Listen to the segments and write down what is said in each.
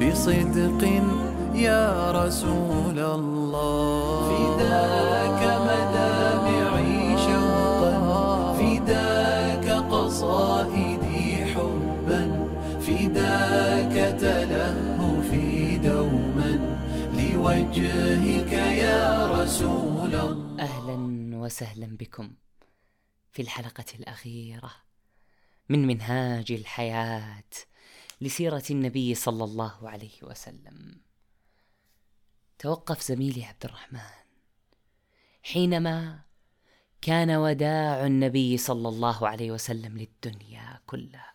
بصدق يا رسول الله. فداك مدامعي شوقا فداك قصائدي حبا فداك تلهفي دوما. لوجهك يا رسول الله. أهلا وسهلا بكم في الحلقة الأخيرة من منهاج الحياة. لسيرة النبي صلى الله عليه وسلم. توقف زميلي عبد الرحمن. حينما كان وداع النبي صلى الله عليه وسلم للدنيا كلها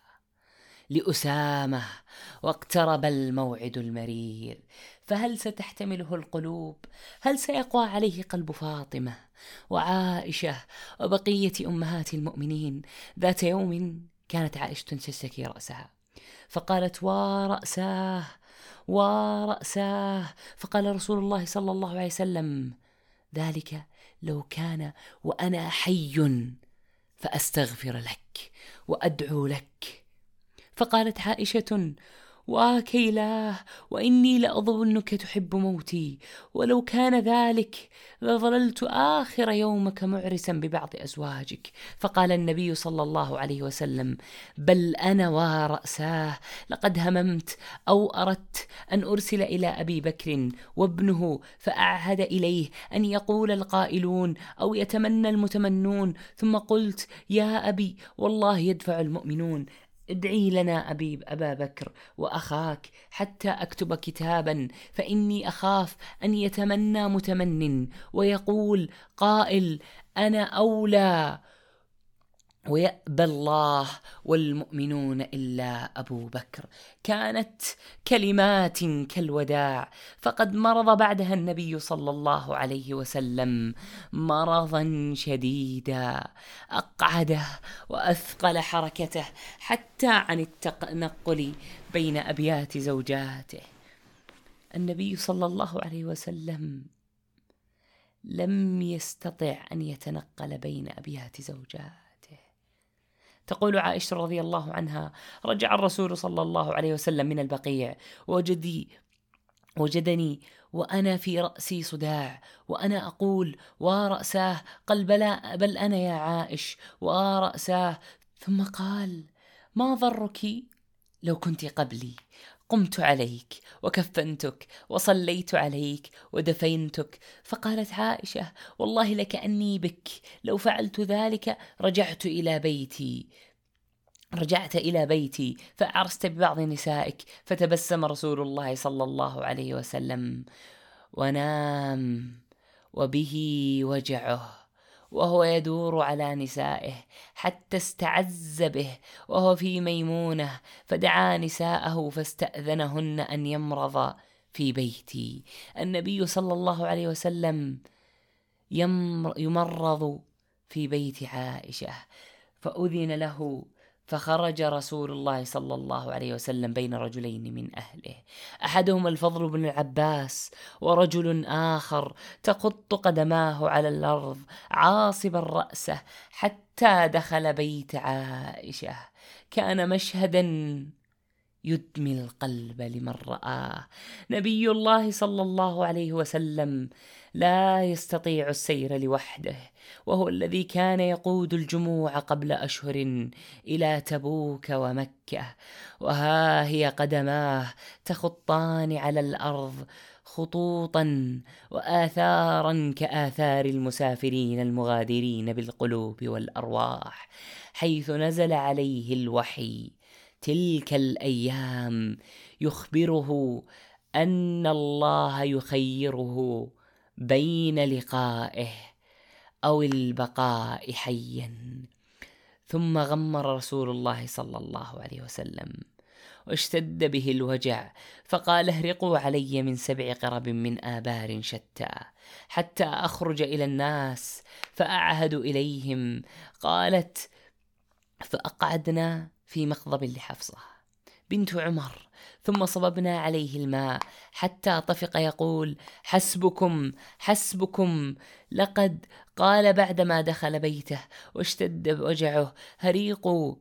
لأسامة واقترب الموعد المرير. فهل ستحتمله القلوب؟ هل سيقوى عليه قلب فاطمة وعائشة وبقية أمهات المؤمنين؟ ذات يوم كانت عائشة تشتكي رأسها. فقالت ورأساه ورأساه فقال رسول الله صلى الله عليه وسلم ذلك لو كان وأنا حي فأستغفر لك وأدعو لك. فقالت عائشة واكيلاه وإني لأظنك تحب موتي. ولو كان ذلك لظللت آخر يومك معرسا ببعض أزواجك. فقال النبي صلى الله عليه وسلم بل أنا وراساه لقد هممت أو أردت أن أرسل إلى أبي بكر وابنه فأعهد إليه أن يقول القائلون أو يتمنى المتمنون. ثم قلت يا أبي والله يدفع المؤمنون. ادعي لنا أبي أبا بكر وأخاك حتى أكتب كتابا فإني أخاف أن يتمنى متمن ويقول قائل أنا أولى. ويأبى الله والمؤمنون إلا أبو بكر. كانت كلمات كالوداع فقد مرض بعدها النبي صلى الله عليه وسلم مرضا شديدا. أقعده وأثقل حركته حتى عن التنقل بين أبيات زوجاته. النبي صلى الله عليه وسلم لم يستطع أن يتنقل بين أبيات زوجاته. تقول عائشة رضي الله عنها رجع الرسول صلى الله عليه وسلم من البقيع وجدي وجدني وأنا في رأسي صداع وأنا أقول ورأساه قال بلى بل أنا يا عائش ورأساه ثم قال ما ضرك لو كنت قبلي؟ قمت عليك وكفنتك وصليت عليك ودفنتك. فقالت عائشة والله لكاني بك. لو فعلت ذلك رجعت إلى بيتي. رجعت إلى بيتي فعرست ببعض نسائك فتبسم رسول الله صلى الله عليه وسلم. ونام وبه وجعه. وهو يدور على نسائه حتى استعز به وهو في ميمونة فدعا نساءه فاستأذنهن أن يمرض في بيتي. النبي صلى الله عليه وسلم يمرض في بيت عائشة فأذن له فخرج رسول الله صلى الله عليه وسلم بين رجلين من أهله. أحدهما الفضل بن العباس ورجل آخر تخط قدماه على الأرض عاصبا رأسه حتى دخل بيت عائشة. كان مشهدا يدمي القلب لمن رآه. نبي الله صلى الله عليه وسلم لا يستطيع السير لوحده. وهو الذي كان يقود الجموع قبل أشهر إلى تبوك ومكة. وها هي قدماه تخطان على الأرض خطوطا واثارا كآثار المسافرين المغادرين بالقلوب والأرواح حيث نزل عليه الوحي. تلك الأيام يخبره أن الله يخيره بين لقائه. أو البقاء حيا. ثم غمر رسول الله صلى الله عليه وسلم واشتد به الوجع فقال اهرقوا علي من سبع قرب من آبار شتى حتى أخرج إلى الناس فأعهد إليهم. قالت فأقعدنا في مخضب لحفصة بنت عمر ثم صببنا عليه الماء حتى طفق يقول حسبكم حسبكم لقد قال بعدما دخل بيته واشتد وجعه هريقوا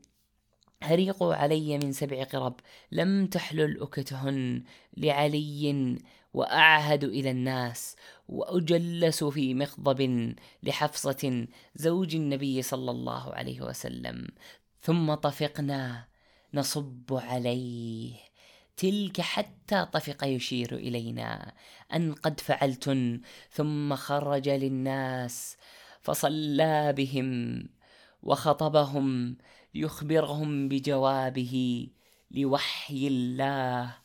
هريقوا علي من سبع قرب لم تحلل أكتهن لعلي وأعهد إلى الناس وأجلس في مخضب لحفصة زوج النبي صلى الله عليه وسلم ثم طفقنا نصب عليه. تلك حتى طفق يشير إلينا أن قد فعلتن ثم خرج للناس فصلى بهم وخطبهم ليخبرهم بجوابه لوحي الله.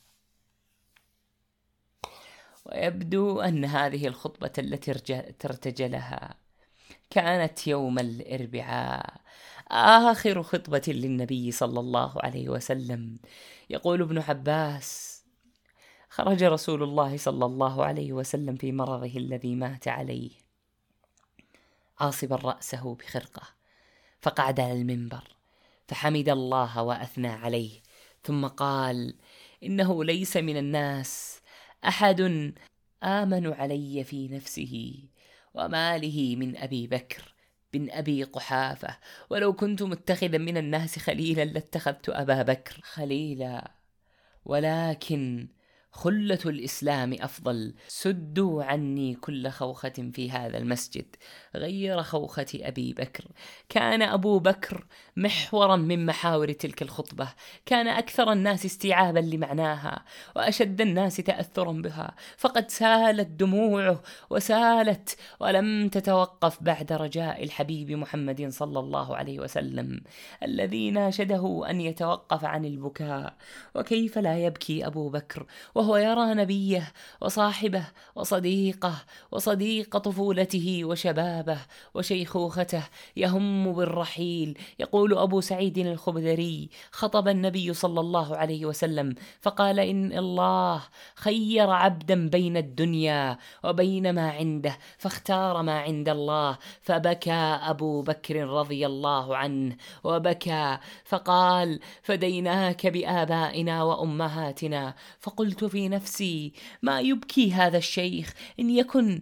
ويبدو أن هذه الخطبة التي ارتجلها كانت يوم الإربعاء. آخر خطبة للنبي صلى الله عليه وسلم. يقول ابن عباس خرج رسول الله صلى الله عليه وسلم في مرضه الذي مات عليه. عاصبا رأسه بخرقة فقعد على المنبر فحمد الله وأثنى عليه. ثم قال إنه ليس من الناس أحد آمن علي في نفسه وماله من أبي بكر. بن أبي قحافة ولو كنت متخذا من الناس خليلا لاتخذت أبا بكر خليلا. ولكن خلة الإسلام أفضل. سدوا عني كل خوخة في هذا المسجد غير خوخة أبي بكر. كان أبو بكر محورا من محاور تلك الخطبة. كان أكثر الناس استيعابا لمعناها وأشد الناس تأثرا بها. فقد سالت دموعه وسالت ولم تتوقف بعد رجاء الحبيب محمد صلى الله عليه وسلم الذي ناشده أن يتوقف عن البكاء. وكيف لا يبكي أبو بكر؟ وهو يرى نبيه وصاحبه وصديقه وصديق طفولته وشبابه وشيخوخته يهم بالرحيل. يقول أبو سعيد الخبدري خطب النبي صلى الله عليه وسلم فقال إن الله خير عبدا بين الدنيا وبين ما عنده فاختار ما عند الله فبكى أبو بكر رضي الله عنه وبكى فقال فديناك بآبائنا وأمهاتنا فقلت في نفسي. ما يبكي هذا الشيخ. إن يكن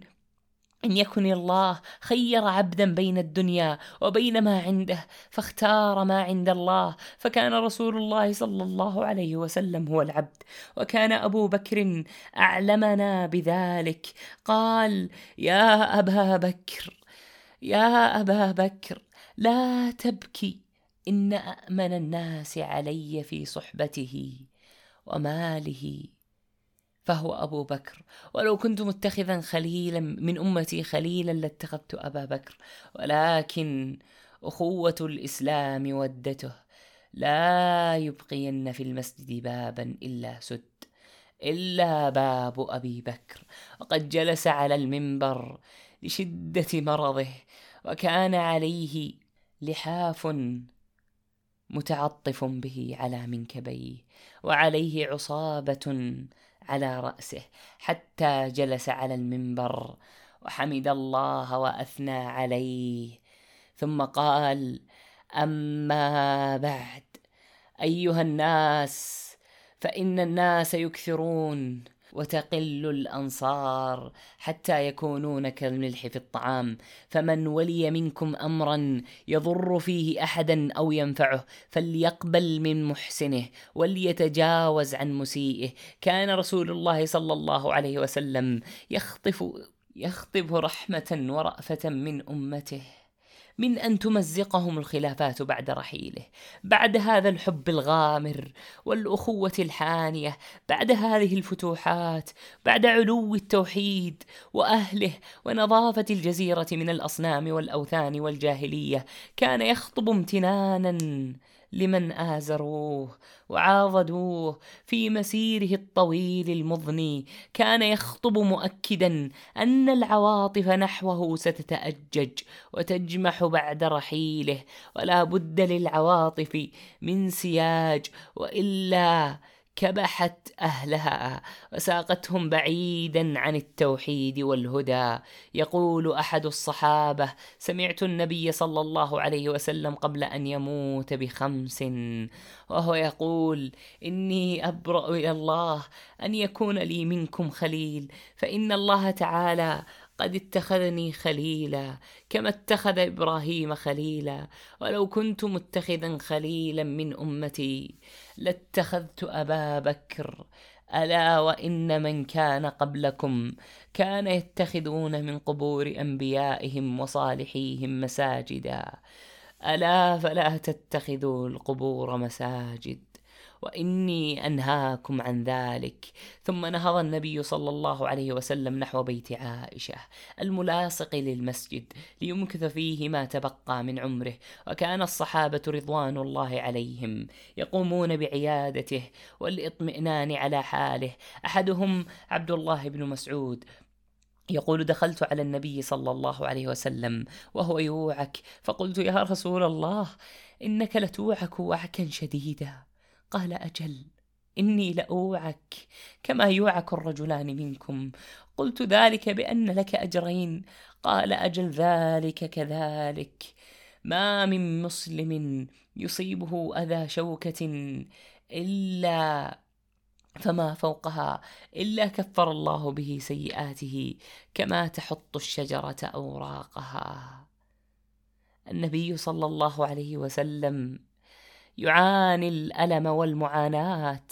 إن يكن الله خير عبدا بين الدنيا وبين ما عنده فاختار ما عند الله. فكان رسول الله صلى الله عليه وسلم هو العبد. وكان أبو بكر أعلمنا بذلك. قال يا أبا بكر يا أبا بكر لا تبكي. إن أأمن الناس علي في صحبته وماله فهو أبو بكر. ولو كنت متخذا خليلا من أمتي خليلا لاتخذت أبا بكر. ولكن أخوة الإسلام ودته. لا يبقين في المسجد بابا إلا سد إلا باب أبي بكر. وقد جلس على المنبر لشدة مرضه وكان عليه لحاف متعطف به على منكبيه وعليه عصابة على رأسه حتى جلس على المنبر وحمد الله وأثنى عليه. ثم قال أما بعد أيها الناس فإن الناس يكثرون. وتقل الأنصار حتى يكونون كالملح في الطعام. فمن ولي منكم أمرا يضر فيه أحدا أو ينفعه فليقبل من محسنه وليتجاوز عن مسيئه. كان رسول الله صلى الله عليه وسلم يخطف يخطب رحمة ورأفة من أمته. من أن تمزقهم الخلافات بعد رحيله بعد هذا الحب الغامر والأخوة الحانية بعد هذه الفتوحات بعد علو التوحيد وأهله ونظافة الجزيرة من الأصنام والأوثان والجاهلية كان يخطب امتنانا لمن آزروه وعاضدوه في مسيره الطويل المضني. كان يخطب مؤكدا أن العواطف نحوه ستتأجج وتجمح بعد رحيله ولا بد للعواطف من سياج وإلا كبحت أهلها وساقتهم بعيدا عن التوحيد والهدى. يقول أحد الصحابة سمعت النبي صلى الله عليه وسلم قبل أن يموت بخمس. وهو يقول إني أبرأ إلى الله أن يكون لي منكم خليل فإن الله تعالى قد اتخذني خليلا كما اتخذ إبراهيم خليلا. ولو كنت متخذا خليلا من أمتي لاتخذت أبا بكر. ألا وإن من كان قبلكم كان يتخذون من قبور أنبيائهم وصالحيهم مساجدا. ألا فلا تتخذوا القبور مساجد. وإني أنهاكم عن ذلك. ثم نهض النبي صلى الله عليه وسلم نحو بيت عائشة الملاصق للمسجد ليمكث فيه ما تبقى من عمره وكان الصحابة رضوان الله عليهم يقومون بعيادته والإطمئنان على حاله. أحدهم عبد الله بن مسعود يقول دخلت على النبي صلى الله عليه وسلم وهو يوعك فقلت يا رسول الله إنك لتوعك وعكا شديدا. قال أجل إني لأوعك كما يوعك الرجلان منكم. قلت ذلك بأن لك أجرين. قال أجل ذلك كذلك. ما من مسلم يصيبه أذى شوكة إلا فما فوقها إلا كفر الله به سيئاته كما تحط الشجرة أوراقها. النبي صلى الله عليه وسلم يعاني الألم والمعاناة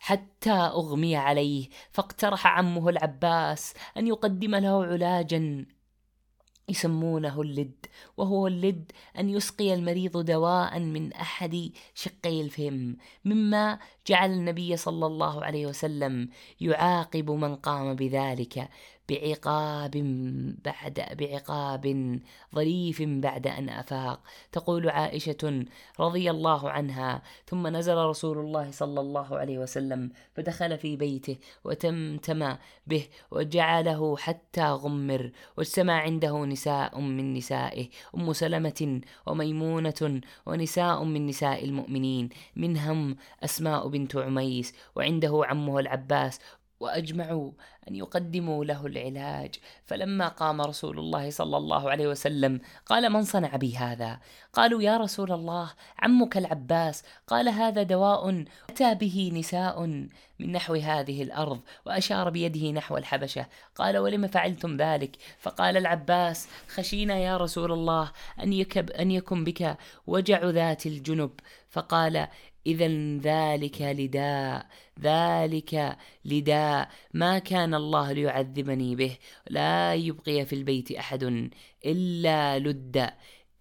حتى أغمي عليه فاقترح عمه العباس أن يقدم له علاجا يسمونه اللد وهو اللد أن يسقي المريض دواء من أحد شقي الفم مما جعل النبي صلى الله عليه وسلم يعاقب من قام بذلك. بعقاب بعد بعقاب ظريف بعد أن أفاق. تقول عائشة رضي الله عنها ثم نزل رسول الله صلى الله عليه وسلم فدخل في بيته وتمتم به وجعله حتى غمر واجتمع عنده نساء من نسائه أم سلمة وميمونة ونساء من نساء المؤمنين منهم أسماء بنت عميس وعنده عمه العباس وأجمعوا أن يقدموا له العلاج. فلما قام رسول الله صلى الله عليه وسلم قال من صنع بي هذا؟ قالوا يا رسول الله عمك العباس. قال هذا دواء أتى به نساء من نحو هذه الأرض وأشار بيده نحو الحبشة. قال ولم فعلتم ذلك؟ فقال العباس خشينا يا رسول الله أن يكب أن يكن بك وجع ذات الجنب. فقال اذا ذلك لداء ذلك لداء. ما كان الله ليعذبني به لا يبقي في البيت أحد إلا لد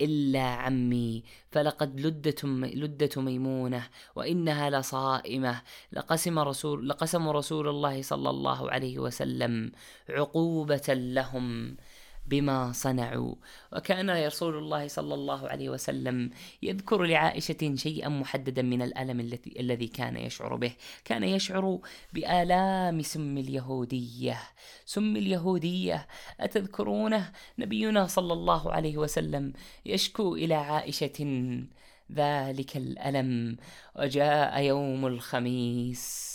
إلا عمي. فلقد لدت لدة ميمونة وإنها لصائمة. لقسم رسول لقسم رسول الله صلى الله عليه وسلم عقوبة لهم. بما صنعوا. وكأن رسول الله صلى الله عليه وسلم يذكر لعائشة شيئا محددا من الألم الذي الذي كان يشعر به. كان يشعر بآلام سم اليهودية. سم اليهودية أتذكرونه؟ نبينا صلى الله عليه وسلم يشكو إلى عائشة ذلك الألم. وجاء يوم الخميس.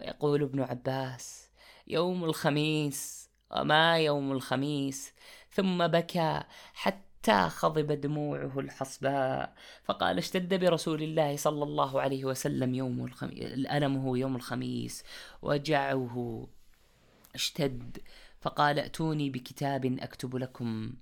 ويقول ابن عباس يوم الخميس. وما يوم الخميس ثم بكى حتى خضب دموعه الحصباء. فقال اشتد برسول الله صلى الله عليه وسلم يوم الخميس الألم هو يوم الخميس وجعه. اشتد. فقال ائتوني بكتاب أكتب لكم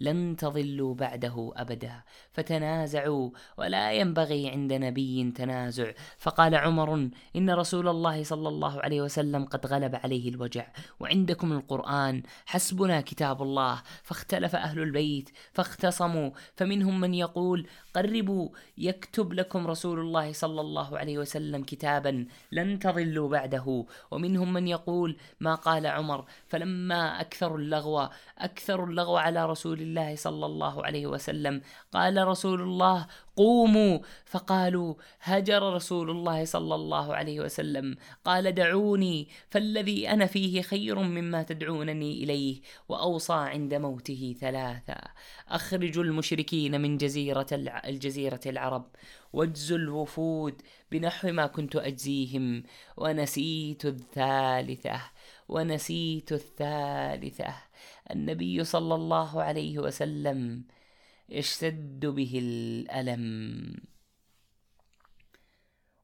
لن تضلوا بعده أبدا فتنازعوا. ولا ينبغي عند نبي تنازع. فقال عمر إن رسول الله صلى الله عليه وسلم قد غلب عليه الوجع. وعندكم القرآن. حسبنا كتاب الله. فاختلف أهل البيت. فاختصموا. فمنهم من يقول قربوا. يكتب لكم رسول الله صلى الله عليه وسلم كتابا. لن تضلوا بعده. ومنهم من يقول ما قال عمر. فلما أكثروا اللغو أكثروا اللغو على رسول الله الله صلى الله عليه وسلم. قال رسول الله قوموا. فقالوا هجر رسول الله صلى الله عليه وسلم. قال دعوني فالذي أنا فيه خير مما تدعونني إليه وأوصى عند موته ثلاثا اخرجوا المشركين من جزيرة الجزيرة العرب واجزوا الوفود بنحو ما كنت أجزيهم ونسيت الثالثة ونسيت الثالثة. النبي صلى الله عليه وسلم يشتد به الألم.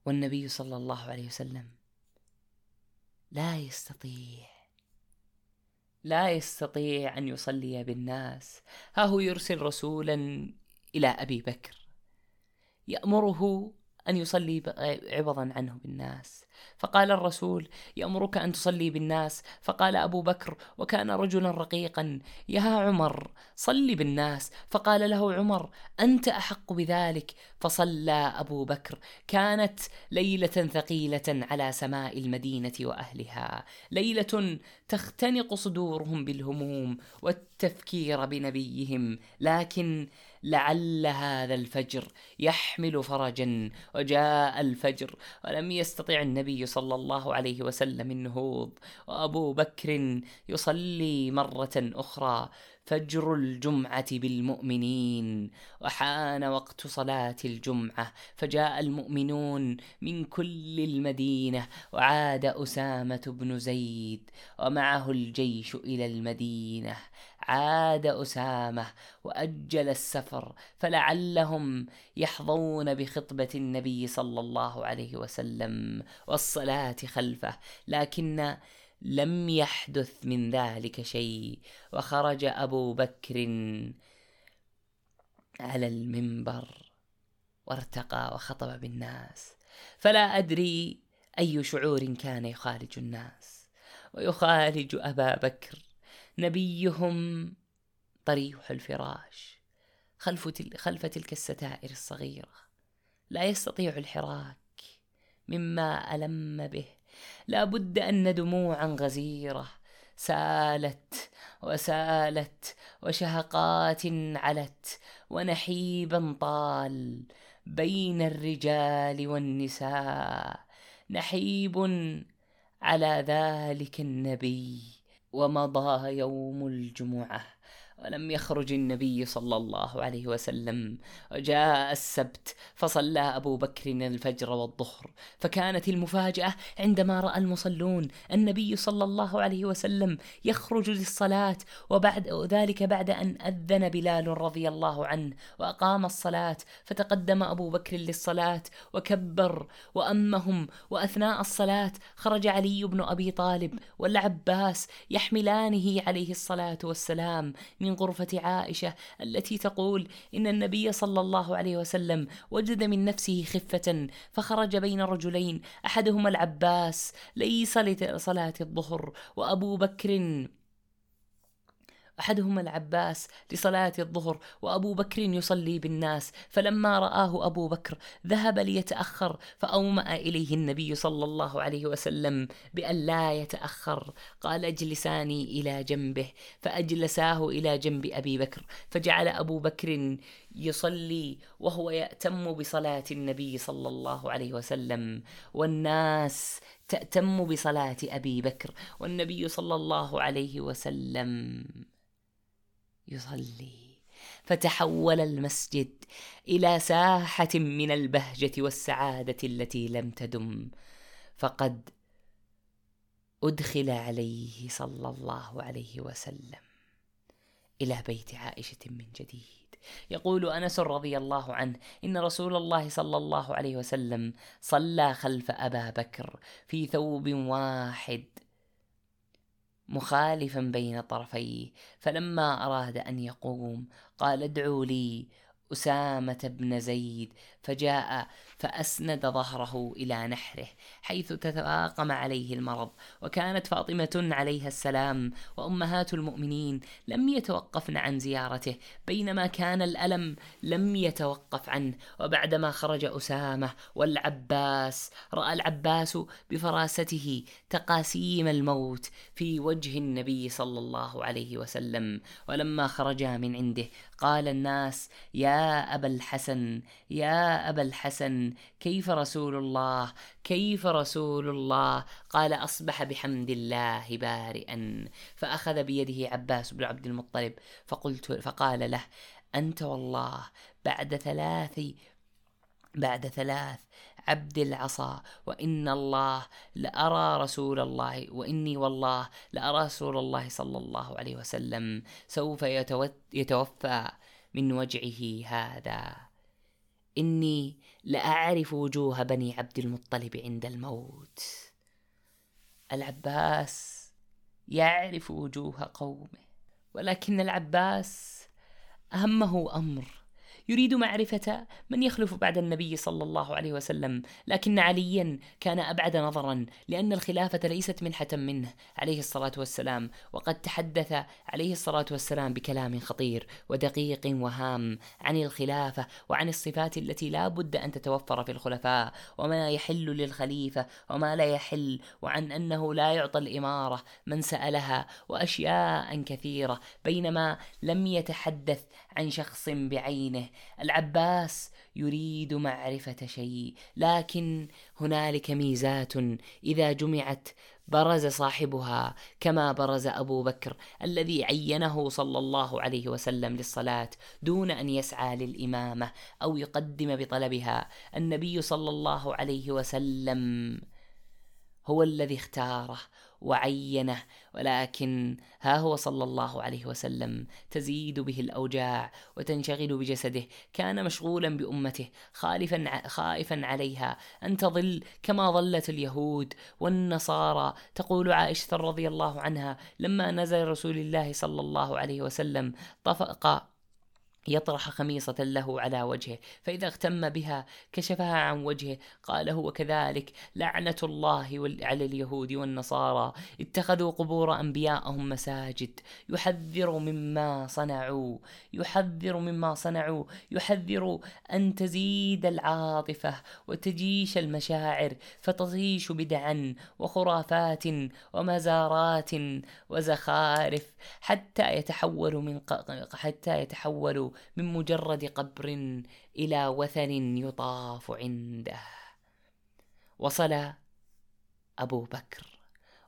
والنبي صلى الله عليه وسلم لا يستطيع لا يستطيع أن يصلي بالناس. ها هو يرسل رسولا إلى أبي بكر يأمره أن يصلي عوضا عنه بالناس فقال الرسول يأمرك أن تصلي بالناس. فقال أبو بكر وكان رجلا رقيقا يا عمر صل بالناس. فقال له عمر أنت أحق بذلك؟ فصلى أبو بكر. كانت ليلة ثقيلة على سماء المدينة وأهلها. ليلة تختنق صدورهم بالهموم والتفكير بنبيهم. لكن لعل هذا الفجر يحمل فرجا وجاء الفجر ولم يستطع النبي صلى الله عليه وسلم النهوض. وأبو بكر يصلي مرة أخرى فجر الجمعة بالمؤمنين. وحان وقت صلاة الجمعة فجاء المؤمنون من كل المدينة وعاد أسامة بن زيد ومعه الجيش إلى المدينة. عاد أسامة وأجل السفر فلعلهم يحظون بخطبة النبي صلى الله عليه وسلم والصلاة خلفه لكن لم يحدث من ذلك شيء وخرج أبو بكر على المنبر وارتقى وخطب بالناس. فلا أدري أي شعور كان يخالج الناس ويخالج أبا بكر. نبيهم طريح الفراش خلف, تل خلف تلك الستائر الصغيرة. لا يستطيع الحراك مما ألم به. لا بد أن دموعا غزيرة سالت وسالت وشهقات علت ونحيبا طال بين الرجال والنساء. نحيب على ذلك النبي. ومضى يوم الجمعة. ولم يخرج النبي صلى الله عليه وسلم. وجاء السبت فصلى أبو بكر الفجر والظهر. فكانت المفاجأة عندما رأى المصلون النبي صلى الله عليه وسلم يخرج للصلاة وبعد ذلك بعد أن أذن بلال رضي الله عنه وأقام الصلاة. فتقدم أبو بكر للصلاة وكبر وأمهم وأثناء الصلاة خرج علي بن أبي طالب والعباس يحملانه عليه الصلاة والسلام من غرفة عائشة التي تقول إن النبي صلى الله عليه وسلم وجد من نفسه خفة فخرج بين رجلين أحدهما العباس ليس لصلاة الظهر وأبو بكر أحدهما العباس لصلاة الظهر وأبو بكر يصلي بالناس فلما رآه أبو بكر ذهب ليتأخر فأومأ إليه النبي صلى الله عليه وسلم بأن لا يتأخر. قال اجلساني إلى جنبه. فأجلساه إلى جنب أبي بكر فجعل أبو بكر يصلي وهو يأتم بصلاة النبي صلى الله عليه وسلم. والناس تأتم بصلاة أبي بكر والنبي صلى الله عليه وسلم. يصلي. فتحول المسجد إلى ساحة من البهجة والسعادة التي لم تدم. فقد أدخل عليه صلى الله عليه وسلم إلى بيت عائشة من جديد. يقول أنس رضي الله عنه إن رسول الله صلى الله عليه وسلم صلى خلف أبا بكر في ثوب واحد مخالفا بين طرفيه فلما أراد أن يقوم قال ادعوا لي أسامة بن زيد. فجاء فأسند ظهره إلى نحره حيث تتفاقم عليه المرض وكانت فاطمة عليها السلام وأمهات المؤمنين لم يتوقفن عن زيارته بينما كان الألم لم يتوقف عنه. وبعدما خرج أسامة والعباس رأى العباس بفراسته تقاسيم الموت في وجه النبي صلى الله عليه وسلم. ولما خرجا من عنده قال الناس يا أبا الحسن يا أبا الحسن كيف رسول الله؟ كيف رسول الله؟ قال أصبح بحمد الله بارئا. فأخذ بيده عباس بن عبد المطلب فقلت فقال له أنت والله بعد ثلاث بعد ثلاث عبد العصا وإن الله لأرى رسول الله وإني والله لأرى رسول الله صلى الله عليه وسلم سوف يتوفى من وجعه هذا. إني لأعرف وجوه بني عبد المطلب عند الموت. العباس يعرف وجوه قومه ولكن العباس أهمه أمر. يريد معرفة من يخلف بعد النبي صلى الله عليه وسلم. لكن عليا كان أبعد نظرا لأن الخلافة ليست منحة منه عليه الصلاة والسلام. وقد تحدث عليه الصلاة والسلام بكلام خطير ودقيق وهام عن الخلافة وعن الصفات التي لا بد أن تتوفر في الخلفاء وما يحل للخليفة وما لا يحل وعن أنه لا يعطى الإمارة من سألها وأشياء كثيرة. بينما لم يتحدث عن شخص بعينه. العباس يريد معرفة شيء لكن هنالك ميزات. إذا جمعت برز صاحبها كما برز أبو بكر الذي عينه صلى الله عليه وسلم للصلاة دون أن يسعى للإمامة أو يقدم بطلبها. النبي صلى الله عليه وسلم هو الذي اختاره. وعينه ولكن ها هو صلى الله عليه وسلم. تزيد به الأوجاع وتنشغل بجسده. كان مشغولا بأمته خالفا خائفا عليها. أن تضل كما ضلت اليهود والنصارى. تقول عائشة رضي الله عنها لما نزل رسول الله صلى الله عليه وسلم طفق يطرح خميصة له على وجهه فإذا اغتم بها كشفها عن وجهه قال هو كذلك لعنة الله على اليهود والنصارى اتخذوا قبور أنبياءهم مساجد يحذر مما صنعوا يحذر مما صنعوا يحذر أن تزيد العاطفة وتجيش المشاعر فتطيش بدعا وخرافات ومزارات وزخارف حتى يتحول من حتى يتحول من مجرد قبر إلى وثن يطاف عنده. وصل أبو بكر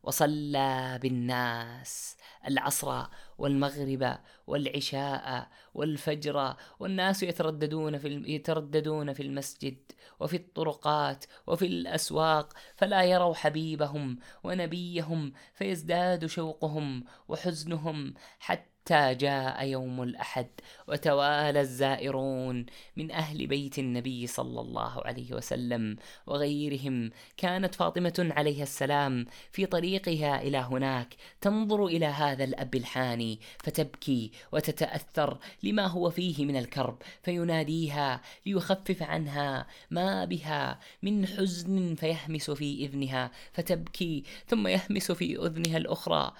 وصلى بالناس العصر والمغرب والعشاء والفجر والناس يترددون في يترددون في المسجد وفي الطرقات وفي الأسواق فلا يروا حبيبهم ونبيهم فيزداد شوقهم وحزنهم حتى حتى جاء يوم الأحد وتوالى الزائرون من أهل بيت النبي صلى الله عليه وسلم وغيرهم. كانت فاطمة عليها السلام في طريقها إلى هناك تنظر إلى هذا الأب الحاني فتبكي وتتأثر لما هو فيه من الكرب فيناديها ليخفف عنها ما بها من حزن فيهمس في إذنها فتبكي ثم يهمس في أذنها الأخرى.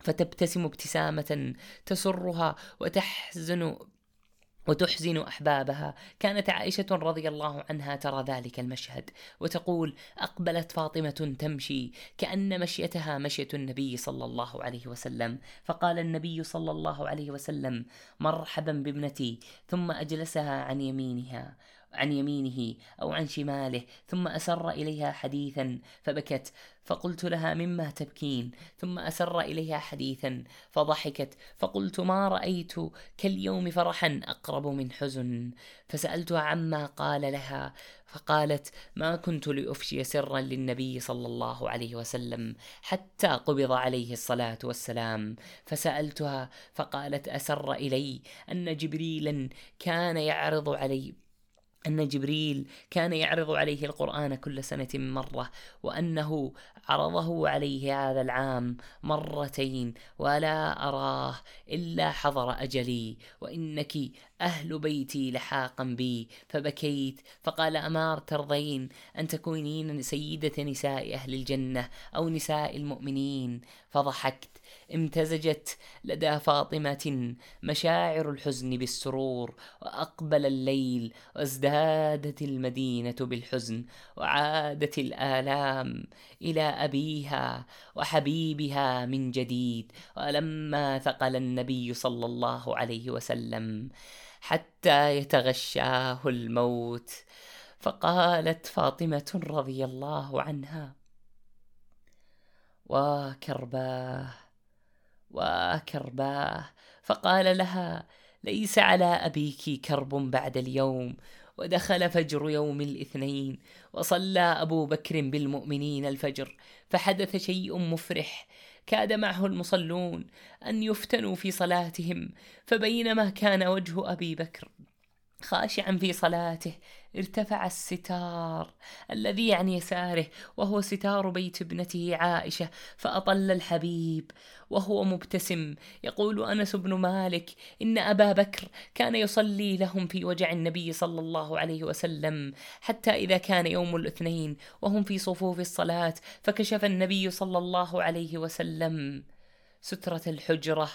فتبتسم ابتسامة تسرها وتحزن وتحزن أحبابها. كانت عائشة رضي الله عنها ترى ذلك المشهد وتقول أقبلت فاطمة تمشي كأن مشيتها مشية النبي صلى الله عليه وسلم. فقال النبي صلى الله عليه وسلم مرحبا بابنتي ثم أجلسها عن يمينها. عن يمينه أو عن شماله ثم أسر إليها حديثا فبكت. فقلت لها مما تبكين؟ ثم أسر إليها حديثا فضحكت. فقلت ما رأيت كاليوم فرحا أقرب من حزن. فسألتها عما قال لها فقالت ما كنت لأفشي سرا للنبي صلى الله عليه وسلم حتى قبض عليه الصلاة والسلام. فسألتها فقالت أسر إلي أن جبريلا كان يعرض علي أن جبريل كان يعرض عليه القرآن كل سنة مرة وأنه عرضه عليه هذا العام مرتين ولا أراه إلا حضر أجلي وإنك أهل بيتي لحاقا بي فبكيت. فقال أمار ترضين أن تكونين سيدة نساء أهل الجنة أو نساء المؤمنين؟ فضحكت. امتزجت لدى فاطمة مشاعر الحزن بالسرور وأقبل الليل وازدادت المدينة بالحزن وعادت الآلام إلى أبيها وحبيبها من جديد. ولما ثقل النبي صلى الله عليه وسلم حتى يتغشاه الموت فقالت فاطمة رضي الله عنها وكرباه وكرباه. فقال لها ليس على أبيك كرب بعد اليوم. ودخل فجر يوم الاثنين وصلى أبو بكر بالمؤمنين الفجر فحدث شيء مفرح. كاد معه المصلون أن يفتنوا في صلاتهم فبينما كان وجه أبي بكر خاشعا في صلاته ارتفع الستار الذي عن يساره وهو ستار بيت ابنته عائشة فأطل الحبيب وهو مبتسم. يقول أنس بن مالك إن أبا بكر كان يصلي لهم في وجع النبي صلى الله عليه وسلم حتى إذا كان يوم الاثنين وهم في صفوف الصلاة فكشف النبي صلى الله عليه وسلم سترة الحجرة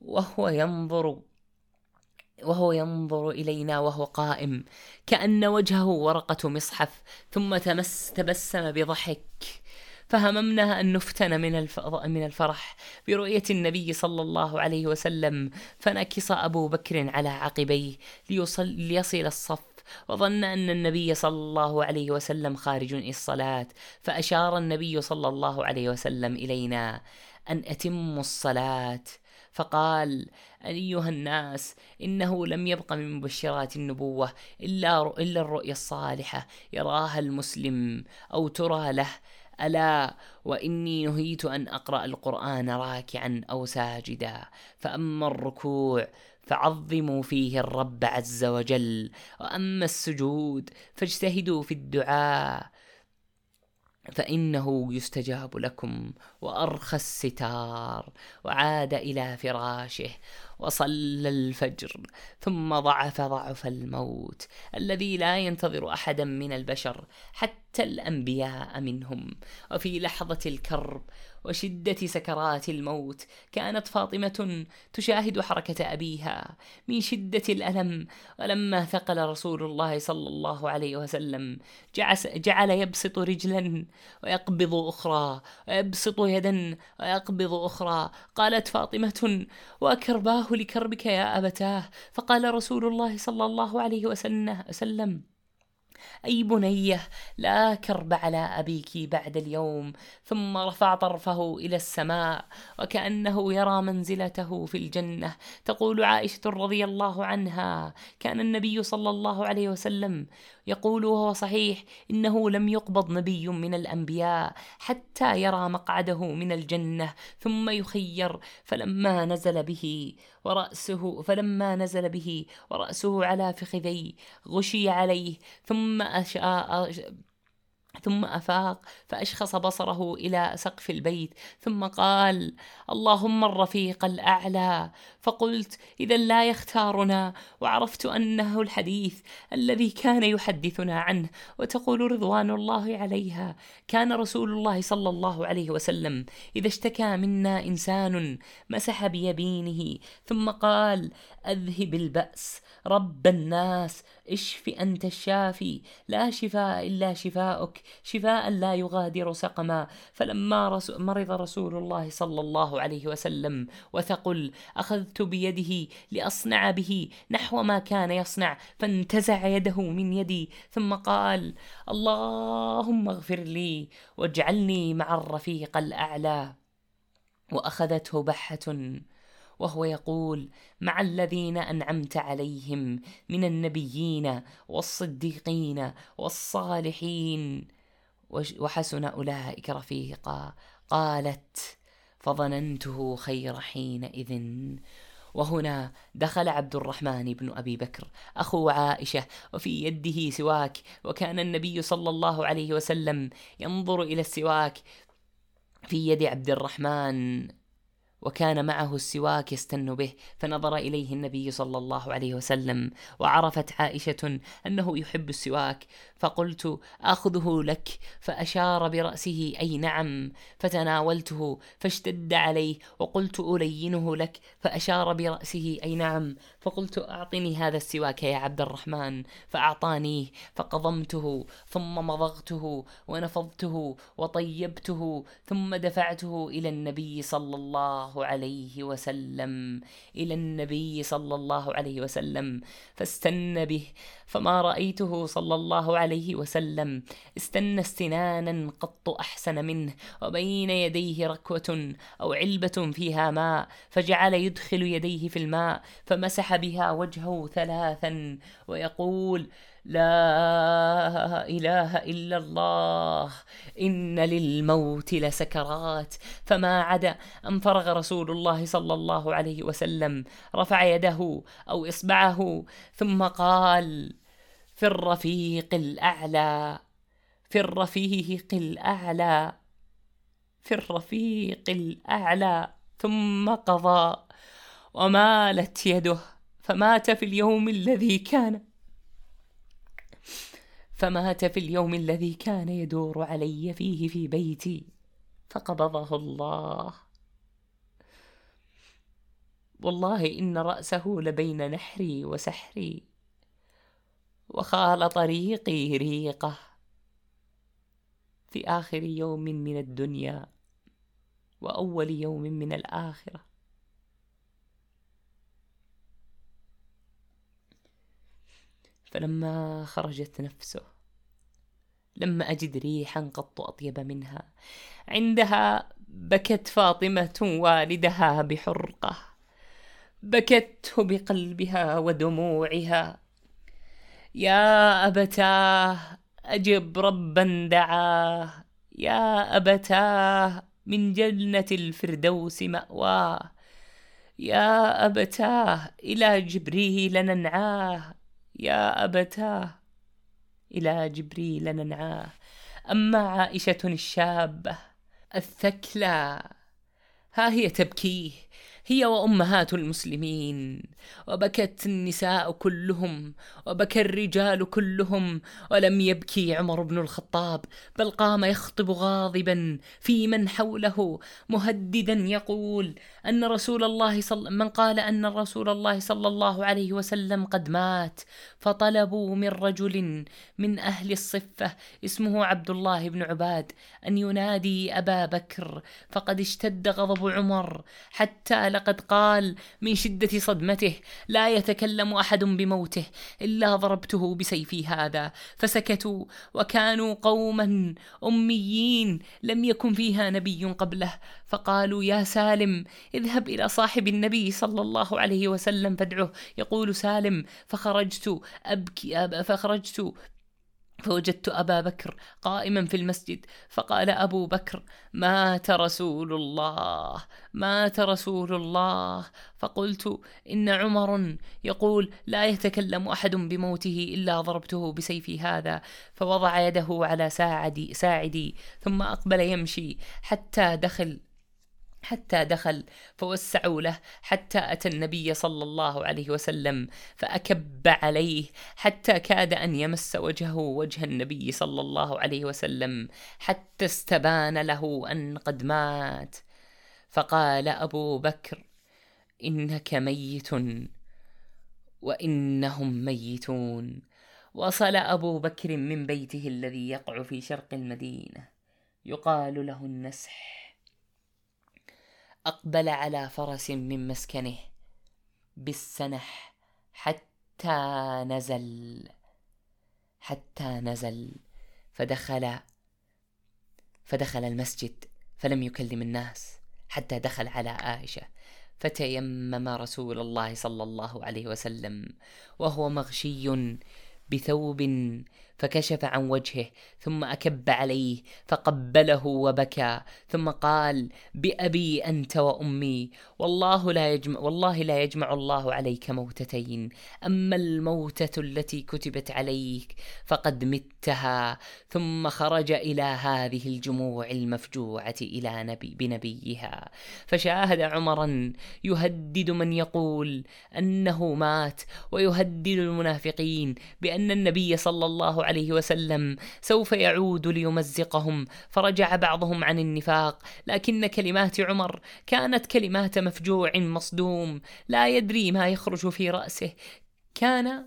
وهو ينظر وهو ينظر إلينا وهو قائم. كأن وجهه ورقة مصحف ثم تمس تبسم بضحك. فهممنا أن نفتن من من الفرح. برؤية النبي صلى الله عليه وسلم فنكص أبو بكر على عقبيه ليصل ليصل الصف. وظن أن النبي صلى الله عليه وسلم خارج الصلاة فأشار النبي صلى الله عليه وسلم إلينا أن أتموا الصلاة. فقال أيها الناس إنه لم يبق من مبشرات النبوة إلا, إلا الرؤيا الصالحة يراها المسلم أو ترى له. ألا وإني نهيت أن أقرأ القرآن راكعا أو ساجدا. فأما الركوع فعظموا فيه الرب عز وجل وأما السجود فاجتهدوا في الدعاء. فإنه يستجاب لكم وأرخى الستار وعاد إلى فراشه وصلى الفجر ثم ضعف ضعف الموت الذي لا ينتظر أحدا من البشر حتى الأنبياء منهم. وفي لحظة الكرب وشدة سكرات الموت كانت فاطمة تشاهد حركة أبيها من شدة الألم. ولما ثقل رسول الله صلى الله عليه وسلم جعل يبسط رجلا ويقبض أخرى ويبسط يدا ويقبض أخرى. قالت فاطمة وأكرباه لكربك يا أبتاه. فقال رسول الله صلى الله عليه وسلم أي بنيه لا كرب على أبيك بعد اليوم ثم رفع طرفه إلى السماء وكأنه يرى منزلته في الجنة. تقول عائشة رضي الله عنها كان النبي صلى الله عليه وسلم يقول وهو صحيح إنه لم يقبض نبي من الأنبياء حتى يرى مقعده من الجنة ثم يخير فلما نزل به ورأسه فلما نزل به ورأسه على فخذيه غشي عليه ثم أشاء ثم أفاق فأشخص بصره إلى سقف البيت ثم قال اللهم الرفيق الأعلى. فقلت اذا لا يختارنا. وعرفت أنه الحديث الذي كان يحدثنا عنه وتقول رضوان الله عليها كان رسول الله صلى الله عليه وسلم إذا اشتكى منا إنسان مسح بيمينه ثم قال أذهب البأس. رب الناس اشف أنت الشافي لا شفاء إلا شفاؤك شفاء لا يغادر سقما. فلما رسو مرض رسول الله صلى الله عليه وسلم وثقل أخذت بيده لأصنع به نحو ما كان يصنع فانتزع يده من يدي ثم قال اللهم اغفر لي واجعلني مع الرفيق الأعلى وأخذته بحة وهو يقول مع الذين أنعمت عليهم من النبيين والصديقين والصالحين. وحسن أولئك رفيقا. قالت فظننته خير حينئذ. وهنا دخل عبد الرحمن بن أبي بكر أخو عائشة وفي يده سواك وكان النبي صلى الله عليه وسلم ينظر إلى السواك في يد عبد الرحمن. وكان معه السواك يستن به فنظر إليه النبي صلى الله عليه وسلم وعرفت عائشة أنه يحب السواك فقلت أخذه لك. فأشار برأسه أي نعم. فتناولته فاشتد عليه وقلت ألينه لك. فأشار برأسه أي نعم. فقلت أعطني هذا السواك يا عبد الرحمن. فأعطانيه فقضمته ثم مضغته ونفضته وطيبته ثم دفعته إلى النبي صلى الله عليه وسلم إلى النبي صلى الله عليه وسلم فاستن به. فما رأيته صلى الله عليه وسلم استن استنانا قط أحسن منه وبين يديه ركوة أو علبة فيها ماء فجعل يدخل يديه في الماء فمسح بها وجهه ثلاثا ويقول لا إله إلا الله. إن للموت لسكرات. فما عدا أن فرغ رسول الله صلى الله عليه وسلم رفع يده أو إصبعه ثم قال في الرفيق الأعلى في الرفيق الأعلى في الرفيق الأعلى. ثم قضى. ومالت يده. فمات في اليوم الذي كان فمات في اليوم الذي كان يدور علي فيه في بيتي. فقبضه الله. والله إن رأسه لبين نحري وسحري وخال طريقي ريقه. في آخر يوم من الدنيا وأول يوم من الآخرة. فلما خرجت نفسه لما أجد ريحا قط أطيب منها عندها بكت فاطمة والدها بحرقة بكته بقلبها ودموعها. يا أبتاه أجب ربا دعاه. يا أبتاه من جنة الفردوس مأواه. يا أبتاه إلى جبريل ننعاه. يا أبتاه إلى جبريل ننعاه. أما عائشة الشابة الثكلى ها هي تبكيه. هي وأمهات المسلمين وبكت النساء كلهم وبكى الرجال كلهم ولم يبكي عمر بن الخطاب بل قام يخطب غاضبا في من حوله مهددا يقول أن رسول الله صل من قال أن رسول الله صلى الله عليه وسلم قد مات فطلبوا من رجل من أهل الصفة اسمه عبد الله بن عباد أن ينادي أبا بكر فقد اشتد غضب عمر حتى لقد قال من شدة صدمته لا يتكلم أحد بموته إلا ضربته بسيفي هذا فسكتوا وكانوا قوما أميين لم يكن فيها نبي قبله فقالوا يا سالم اذهب إلى صاحب النبي صلى الله عليه وسلم فادعه. يقول سالم فخرجت أبكي فخرجت فوجدت أبا بكر قائما في المسجد. فقال أبو بكر مات رسول الله مات رسول الله. فقلت إن عمر يقول لا يتكلم أحد بموته إلا ضربته بسيفي هذا فوضع يده على ساعدي ساعدي ثم أقبل يمشي حتى دخل حتى دخل فوسعوا له حتى أتى النبي صلى الله عليه وسلم فأكب عليه حتى كاد أن يمس وجهه وجه النبي صلى الله عليه وسلم حتى استبان له أن قد مات. فقال أبو بكر إنك ميت وإنهم ميتون. وصل أبو بكر من بيته الذي يقع في شرق المدينة يقال له النسح. أقبل على فرس من مسكنه بالسنح حتى نزل حتى نزل. فدخل فدخل المسجد فلم يكلم الناس حتى دخل على عائشة. فتيمم رسول الله صلى الله عليه وسلم وهو مغشي بثوب فكشف عن وجهه ثم أكب عليه فقبله وبكى ثم قال بأبي أنت وأمي والله لا يجمع والله لا يجمع الله عليك موتتين. أما الموتة التي كتبت عليك فقد متها ثم خرج إلى هذه الجموع المفجوعة إلى نبي بنبيها. فشاهد عمرا يهدد من يقول أنه مات ويهدد المنافقين بأن النبي صلى الله عليه وسلم. سوف يعود ليمزقهم. فرجع بعضهم عن النفاق. لكن كلمات عمر كانت كلمات مفجوع مصدوم. لا يدري ما يخرج في رأسه. كان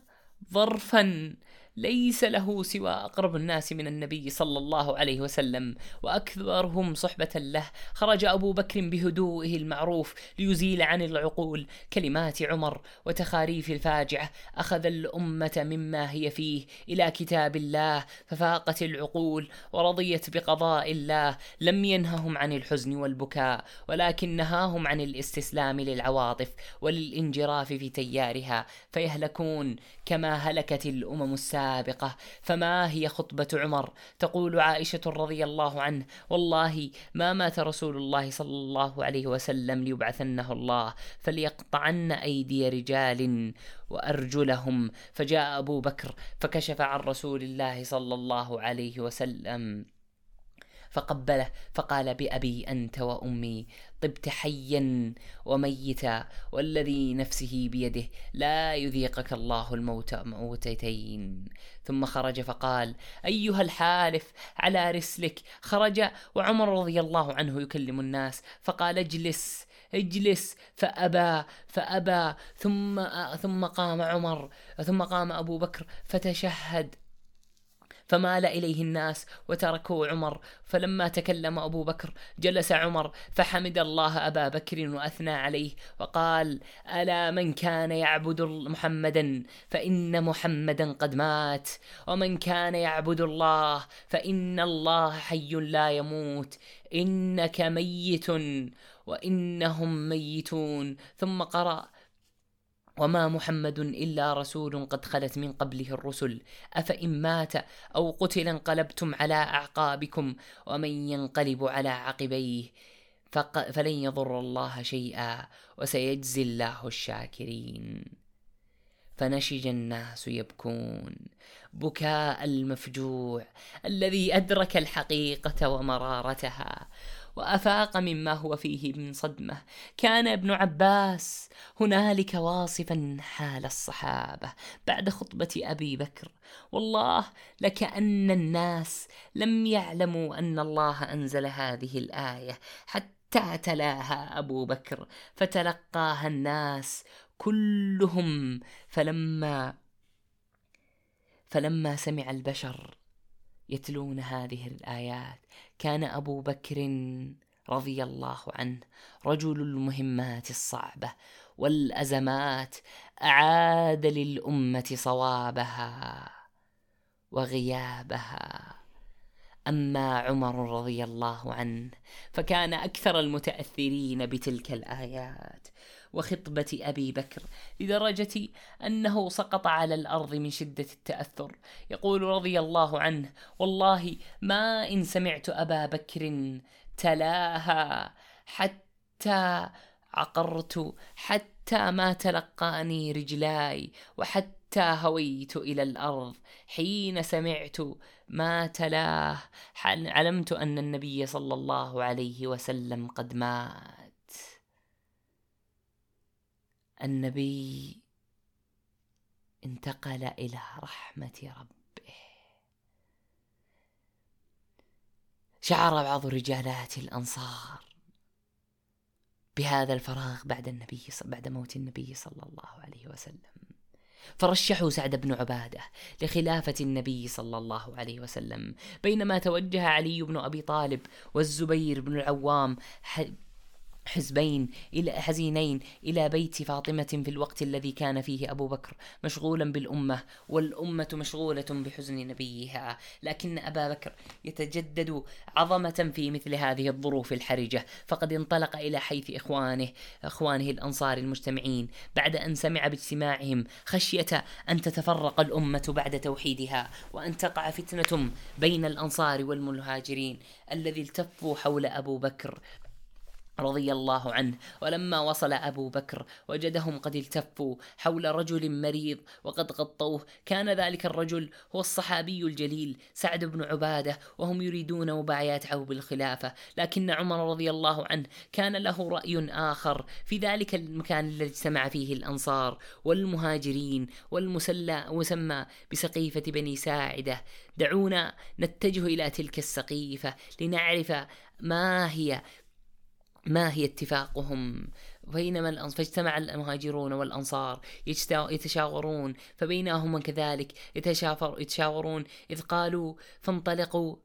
ظرفا. ليس له سوى أقرب الناس من النبي صلى الله عليه وسلم وأكثرهم صحبة له. خرج أبو بكر بهدوئه المعروف ليزيل عن العقول كلمات عمر وتخاريف الفاجعة. أخذ الأمة مما هي فيه إلى كتاب الله ففاقت العقول ورضيت بقضاء الله. لم ينههم عن الحزن والبكاء ولكن نهاهم عن الاستسلام للعواطف وللانجراف في تيارها. فيهلكون كما هلكت الأمم السابقه فما هي خطبة عمر؟ تقول عائشة رضي الله عنه والله ما مات رسول الله صلى الله عليه وسلم ليبعثنه الله فليقطعن أيدي رجال وأرجلهم. فجاء أبو بكر فكشف عن رسول الله صلى الله عليه وسلم فقبله فقال بأبي أنت وأمي. طبت حيا وميتا والذي نفسه بيده لا يذيقك الله الموت موتتين. ثم خرج فقال أيها الحالف على رسلك. خرج وعمر رضي الله عنه يكلم الناس فقال اجلس اجلس. فأبى فأبى. ثم ثم قام عمر ثم قام أبو بكر فتشهد. فمال إليه الناس وتركوا عمر. فلما تكلم أبو بكر جلس عمر فحمد الله أبا بكر وأثنى عليه وقال ألا من كان يعبد محمدا فإن محمدا قد مات. ومن كان يعبد الله فإن الله حي لا يموت. إنك ميت. وإنهم ميتون. ثم قرأ وما محمد الا رسول قد خلت من قبله الرسل افان مات أو قتل انقلبتم على اعقابكم ومن ينقلب على عقبيه فلن يضر الله شيئا وسيجزي الله الشاكرين فنشج الناس يبكون بكاء المفجوع الذي ادرك الحقيقة ومرارتها وأفاق مما هو فيه من صدمة. كان ابن عباس هنالك واصفا حال الصحابة بعد خطبة أبي بكر. والله لكأن الناس لم يعلموا أن الله أنزل هذه الآية حتى تلاها أبو بكر فتلقاها الناس كلهم فلما فلما سمع البشر يتلون هذه الآيات. كان أبو بكر رضي الله عنه رجل المهمات الصعبة والأزمات أعاد للأمة صوابها وغيابها. أما عمر رضي الله عنه فكان أكثر المتأثرين بتلك الآيات. وخطبة أبي بكر لدرجة أنه سقط على الأرض من شدة التأثر. يقول رضي الله عنه والله ما إن سمعت أبا بكر تلاها حتى عقرت حتى ما تلقاني رجلاي وحتى هويت إلى الأرض. حين سمعت ما تلاه علمت أن النبي صلى الله عليه وسلم قد مات. النبي انتقل إلى رحمة ربه. شعر بعض رجالات الأنصار بهذا الفراغ بعد النبي بعد موت النبي صلى الله عليه وسلم. فرشحوا سعد بن عبادة لخلافة النبي صلى الله عليه وسلم بينما توجه علي بن أبي طالب والزبير بن العوام حزبين إلى حزينين إلى بيت فاطمة في الوقت الذي كان فيه أبو بكر مشغولا بالأمة والأمة مشغولة بحزن نبيها. لكن أبا بكر يتجدد عظمة في مثل هذه الظروف الحرجة فقد انطلق إلى حيث إخوانه إخوانه الأنصار المجتمعين بعد أن سمع باجتماعهم خشية أن تتفرق الأمة بعد توحيدها وأن تقع فتنة بين الأنصار والمهاجرين الذي التفوا حول أبو بكر رضي الله عنه. ولما وصل أبو بكر وجدهم قد التفوا حول رجل مريض وقد غطوه. كان ذلك الرجل هو الصحابي الجليل سعد بن عبادة وهم يريدون مبايعته بالخلافة لكن عمر رضي الله عنه كان له رأي آخر في ذلك المكان الذي اجتمع فيه الأنصار والمهاجرين والمسلى مسمى بسقيفة بني ساعدة. دعونا نتجه إلى تلك السقيفة لنعرف ما هي ما هي اتفاقهم؟ بينما فاجتمع المهاجرون والأنصار يتشاورون فبينهم كذلك يتشافر يتشاورون إذ قالوا فانطلقوا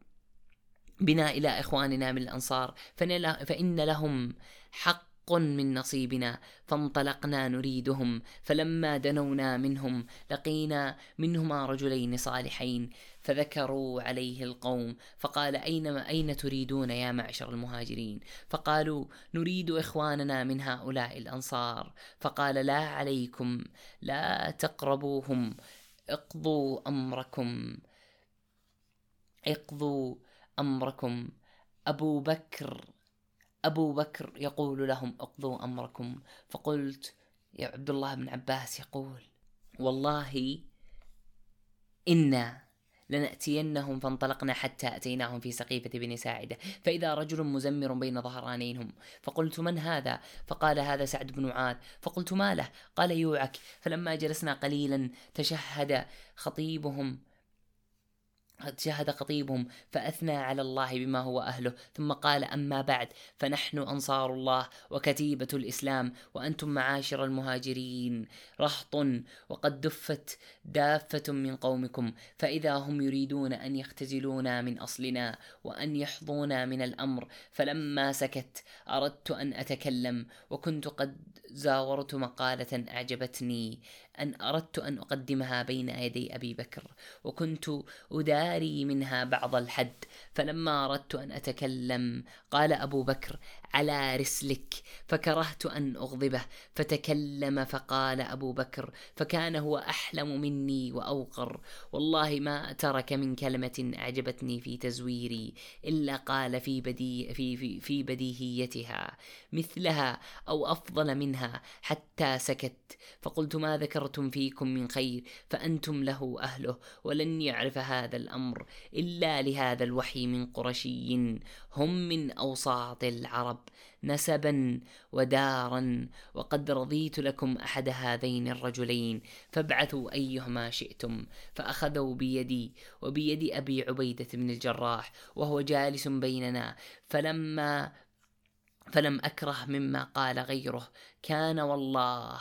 بنا إلى إخواننا من الأنصار فإن لهم حق من نصيبنا فانطلقنا نريدهم فلما دنونا منهم لقينا منهما رجلين صالحين. فذكروا عليه القوم فقال أينما أين تريدون يا معشر المهاجرين؟ فقالوا نريد إخواننا من هؤلاء الأنصار. فقال لا عليكم لا تقربوهم اقضوا أمركم اقضوا أمركم. أبو بكر أبو بكر يقول لهم اقضوا أمركم. فقلت يا عبد الله بن عباس يقول والله إنا لنأتينهم فانطلقنا حتى أتيناهم في سقيفة بن ساعدة. فإذا رجل مزمر بين ظهرانيهم فقلت من هذا؟ فقال هذا سعد بن معاذ فقلت ما له؟ قال يوعك. فلما جلسنا قليلا تشهد خطيبهم شهد خطيبهم فأثنى على الله بما هو أهله ثم قال أما بعد فنحن أنصار الله وكتيبة الإسلام وأنتم معاشر المهاجرين رهط وقد دفت دافة من قومكم فإذا هم يريدون أن يختزلونا من أصلنا وأن يحظونا من الأمر فلما سكت أردت أن أتكلم وكنت قد زاورت مقالة أعجبتني. أن أردت أن أقدمها بين يدي أبي بكر وكنت أداري منها بعض الحد فلما أردت أن أتكلم قال أبو بكر على رسلك فكرهت أن أغضبه. فتكلم فقال أبو بكر فكان هو أحلم مني وأوقر. والله ما ترك من كلمة أعجبتني في تزويري إلا قال في, بدي في, في, في بديهيتها. مثلها أو أفضل منها حتى سكت. فقلت ما ذكرتم فيكم من خير فأنتم له أهله ولن يعرف هذا الأمر إلا لهذا الوحي من قرشي. هم من أوساط العرب. نسبا ودارا وقد رضيت لكم أحد هذين الرجلين فابعثوا أيهما شئتم فأخذوا بيدي وبيد أبي عبيدة بن الجراح وهو جالس بيننا فلما فلم أكره مما قال غيره كان والله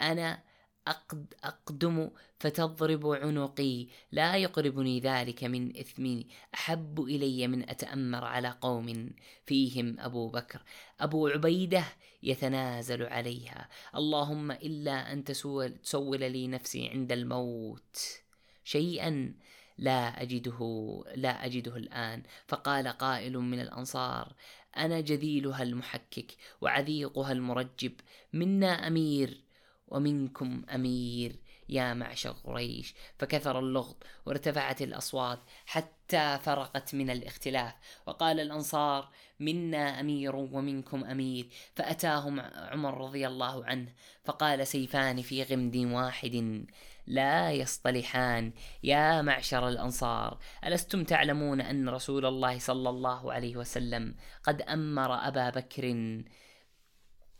أنا أقد أقدم فتضرب عنقي. لا يقربني ذلك من إثمي. أحب إلي من أتأمر على قوم فيهم أبو بكر. أبو عبيدة يتنازل عليها. اللهم إلا أن تسول, تسول لي نفسي عند الموت. شيئا لا أجده لا أجده الآن. فقال قائل من الأنصار أنا جذيلها المحكك وعذيقها المرجب. منا أمير ومنكم أمير يا معشر قريش. فكثر اللغط وارتفعت الأصوات حتى فرقت من الاختلاف. وقال الأنصار منا أمير ومنكم أمير. فأتاهم عمر رضي الله عنه. فقال سيفان في غمد واحد لا يصطلحان. يا معشر الأنصار ألستم تعلمون أن رسول الله صلى الله عليه وسلم قد أمر أبا بكر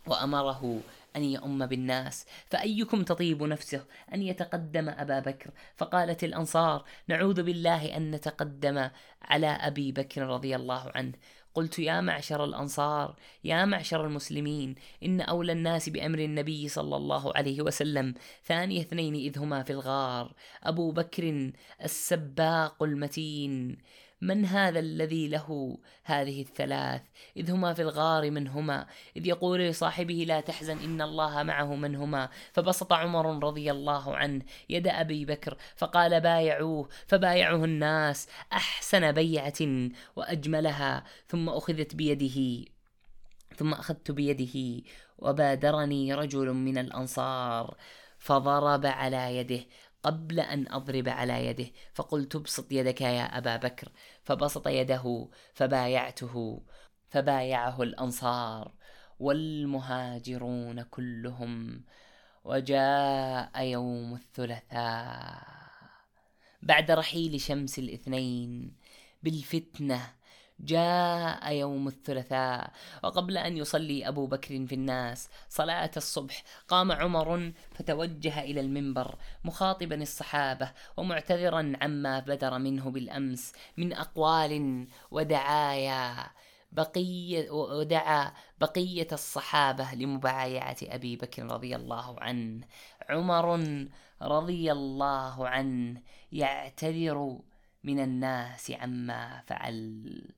وأمره أن يؤم بالناس فأيكم تطيب نفسه أن يتقدم أبا بكر؟ فقالت الأنصار نعوذ بالله أن نتقدم على أبي بكر رضي الله عنه. قلت يا معشر الأنصار يا معشر المسلمين إن أولى الناس بأمر النبي صلى الله عليه وسلم ثاني اثنين إذ هما في الغار أبو بكر السباق المتين. من هذا الذي له هذه الثلاث؟ إذ هما في الغار من هما إذ يقول لصاحبه لا تحزن إن الله معه من هما فبسط عمر رضي الله عنه يد أبي بكر فقال بايعوه فبايعه الناس أحسن بيعة وأجملها. ثم أخذت بيده ثم أخذت بيده وبادرني رجل من الأنصار فضرب على يده. قبل أن أضرب على يده فقلت ابسط يدك يا أبا بكر. فبسط يده فبايعته فبايعه الأنصار. والمهاجرون كلهم وجاء يوم الثلاثاء. بعد رحيل شمس الاثنين بالفتنة جاء يوم الثلاثاء. وقبل أن يصلي أبو بكر في الناس صلاة الصبح قام عمر فتوجه إلى المنبر مخاطبا الصحابة ومعتذرا عما بدر منه بالأمس من أقوال ودعايا بقية ودعا بقية الصحابة لمبايعة أبي بكر رضي الله عنه. عمر رضي الله عنه يعتذر من الناس عما فعل.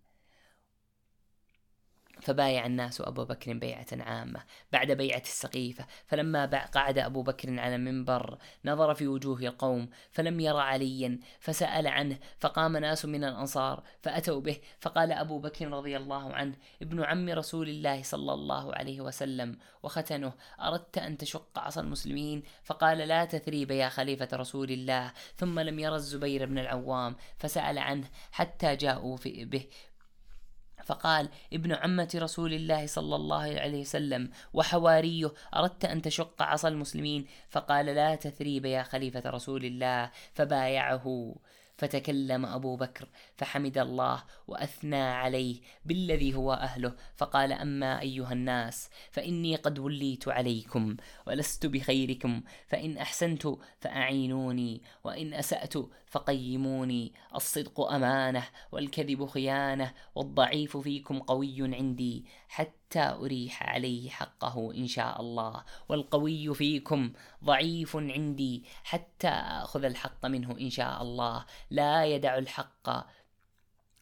فبايع الناس أبو بكر بيعة عامة بعد بيعة السقيفة. فلما قعد أبو بكر على المنبر نظر في وجوه القوم فلم ير عليا فسأل عنه فقام ناس من الأنصار فأتوا به فقال أبو بكر رضي الله عنه ابن عم رسول الله صلى الله عليه وسلم وختنه أردت أن تشق عصا المسلمين؟ فقال لا تثريب يا خليفة رسول الله. ثم لم ير الزبير بن العوام فسأل عنه حتى جاءوا به فقال ابن عمة رسول الله صلى الله عليه وسلم وحواريه أردت أن تشق عصا المسلمين؟ فقال لا تثريب يا خليفة رسول الله. فبايعه. فتكلم أبو بكر فحمد الله وأثنى عليه بالذي هو أهله. فقال أما أيها الناس فإني قد وليت عليكم ولست بخيركم فإن أحسنت فأعينوني وإن أسأت فقيموني الصدق أمانة والكذب خيانة والضعيف فيكم قوي عندي حتى أريح عليه حقه إن شاء الله. والقوي فيكم ضعيف عندي حتى آخذ الحق منه إن شاء الله. لا يدع الحق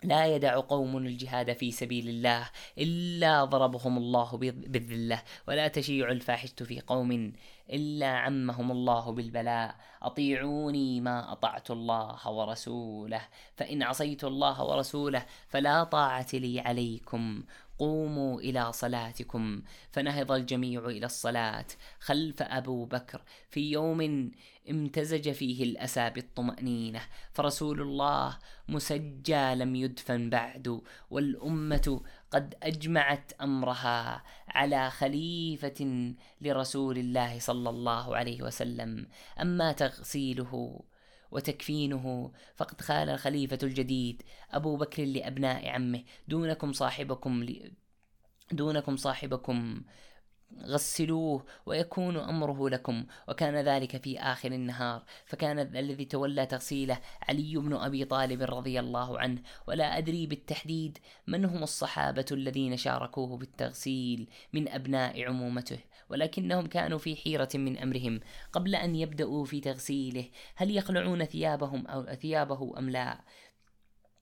لا يدع قوم الجهاد في سبيل الله إلا ضربهم الله بالذلة. ولا تشيع الفاحشة في قوم إلا عمهم الله بالبلاء. أطيعوني ما أطعت الله ورسوله. فإن عصيت الله ورسوله فلا طاعة لي عليكم. قوموا إلى صلاتكم. فنهض الجميع إلى الصلاة خلف أبو بكر في يوم امتزج فيه الأسى بالطمأنينة. فرسول الله مسجى لم يدفن بعد والأمة قد أجمعت أمرها على خليفة لرسول الله صلى الله عليه وسلم. أما تغسيله وتكفينه. فقد قال الخليفة الجديد أبو بكر لأبناء عمه. دونكم صاحبكم ل... دونكم صاحبكم. غسلوه ويكون أمره لكم. وكان ذلك في آخر النهار. فكان الذي تولى تغسيله علي بن أبي طالب رضي الله عنه. ولا أدري بالتحديد من هم الصحابة الذين شاركوه بالتغسيل من أبناء عمومته. ولكنهم كانوا في حيرة من أمرهم قبل أن يبدأوا في تغسيله. هل يخلعون ثيابهم أو ثيابه أم لا؟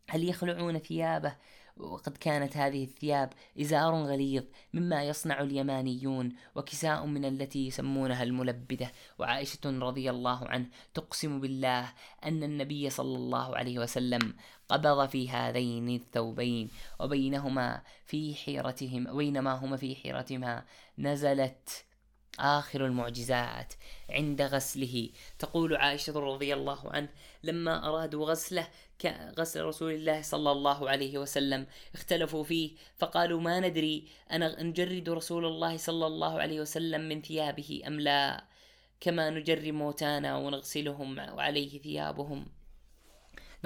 هل يخلعون ثيابه؟ وقد كانت هذه الثياب إزار غليظ مما يصنع اليمانيون وكساء من التي يسمونها الملبدة. وعائشة رضي الله عنه تقسم بالله أن النبي صلى الله عليه وسلم قبض في هذين الثوبين وبينهما في حيرتهم بينما هما في حيرتهما نزلت آخر المعجزات عند غسله. تقول عائشة رضي الله عنه لما أرادوا غسله كغسل رسول الله صلى الله عليه وسلم اختلفوا فيه فقالوا ما ندري أنا نجرد رسول الله صلى الله عليه وسلم من ثيابه أم لا؟ كما نجري موتانا ونغسلهم وعليه ثيابهم.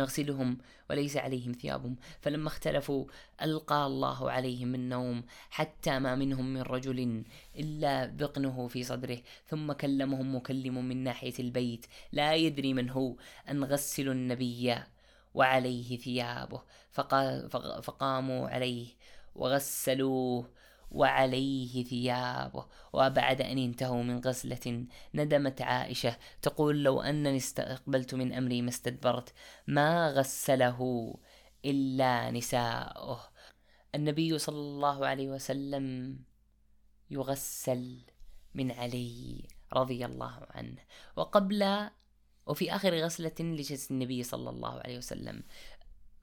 نغسلهم وليس عليهم ثيابهم. فلما اختلفوا ألقى الله عليهم النوم حتى ما منهم من رجل إلا بقنه في صدره ثم كلمهم مكلم من ناحية البيت لا يدري من هو أن غسلوا النبي وعليه ثيابه. فقاموا عليه وغسلوه. وعليه ثيابه وبعد أن انتهوا من غسلة ندمت عائشة تقول لو أنني استقبلت من أمري ما استدبرت ما غسله إلا نساؤه. النبي صلى الله عليه وسلم يغسل من علي رضي الله عنه. وقبل وفي آخر غسلة لجسد النبي صلى الله عليه وسلم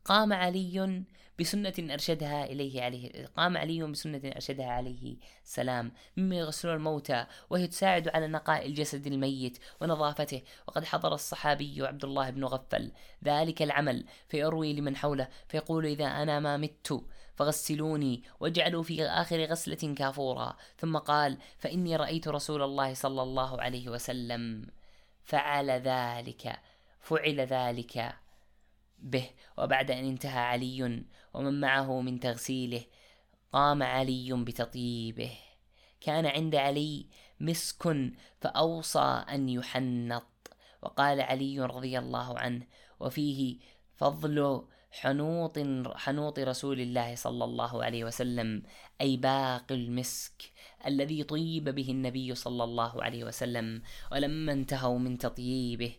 قام علي بسنة أرشدها إليه عليه قام علي بسنة أرشدها عليه السلام. مما يغسلون الموتى وهي تساعد على نقاء الجسد الميت ونظافته. وقد حضر الصحابي عبد الله بن غفل ذلك العمل فيروي لمن حوله فيقول إذا أنا ما مت فغسلوني واجعلوا في آخر غسلة كافورا. ثم قال فإني رأيت رسول الله صلى الله عليه وسلم. فعل ذلك فعل ذلك به. وبعد أن انتهى علي ومن معه من تغسيله. قام علي بتطيبه. كان عند علي مسك فأوصى أن يحنط. وقال علي رضي الله عنه وفيه فضل حنوط حنوط رسول الله صلى الله عليه وسلم أي باقي المسك الذي طيب به النبي صلى الله عليه وسلم ولما انتهوا من تطييبه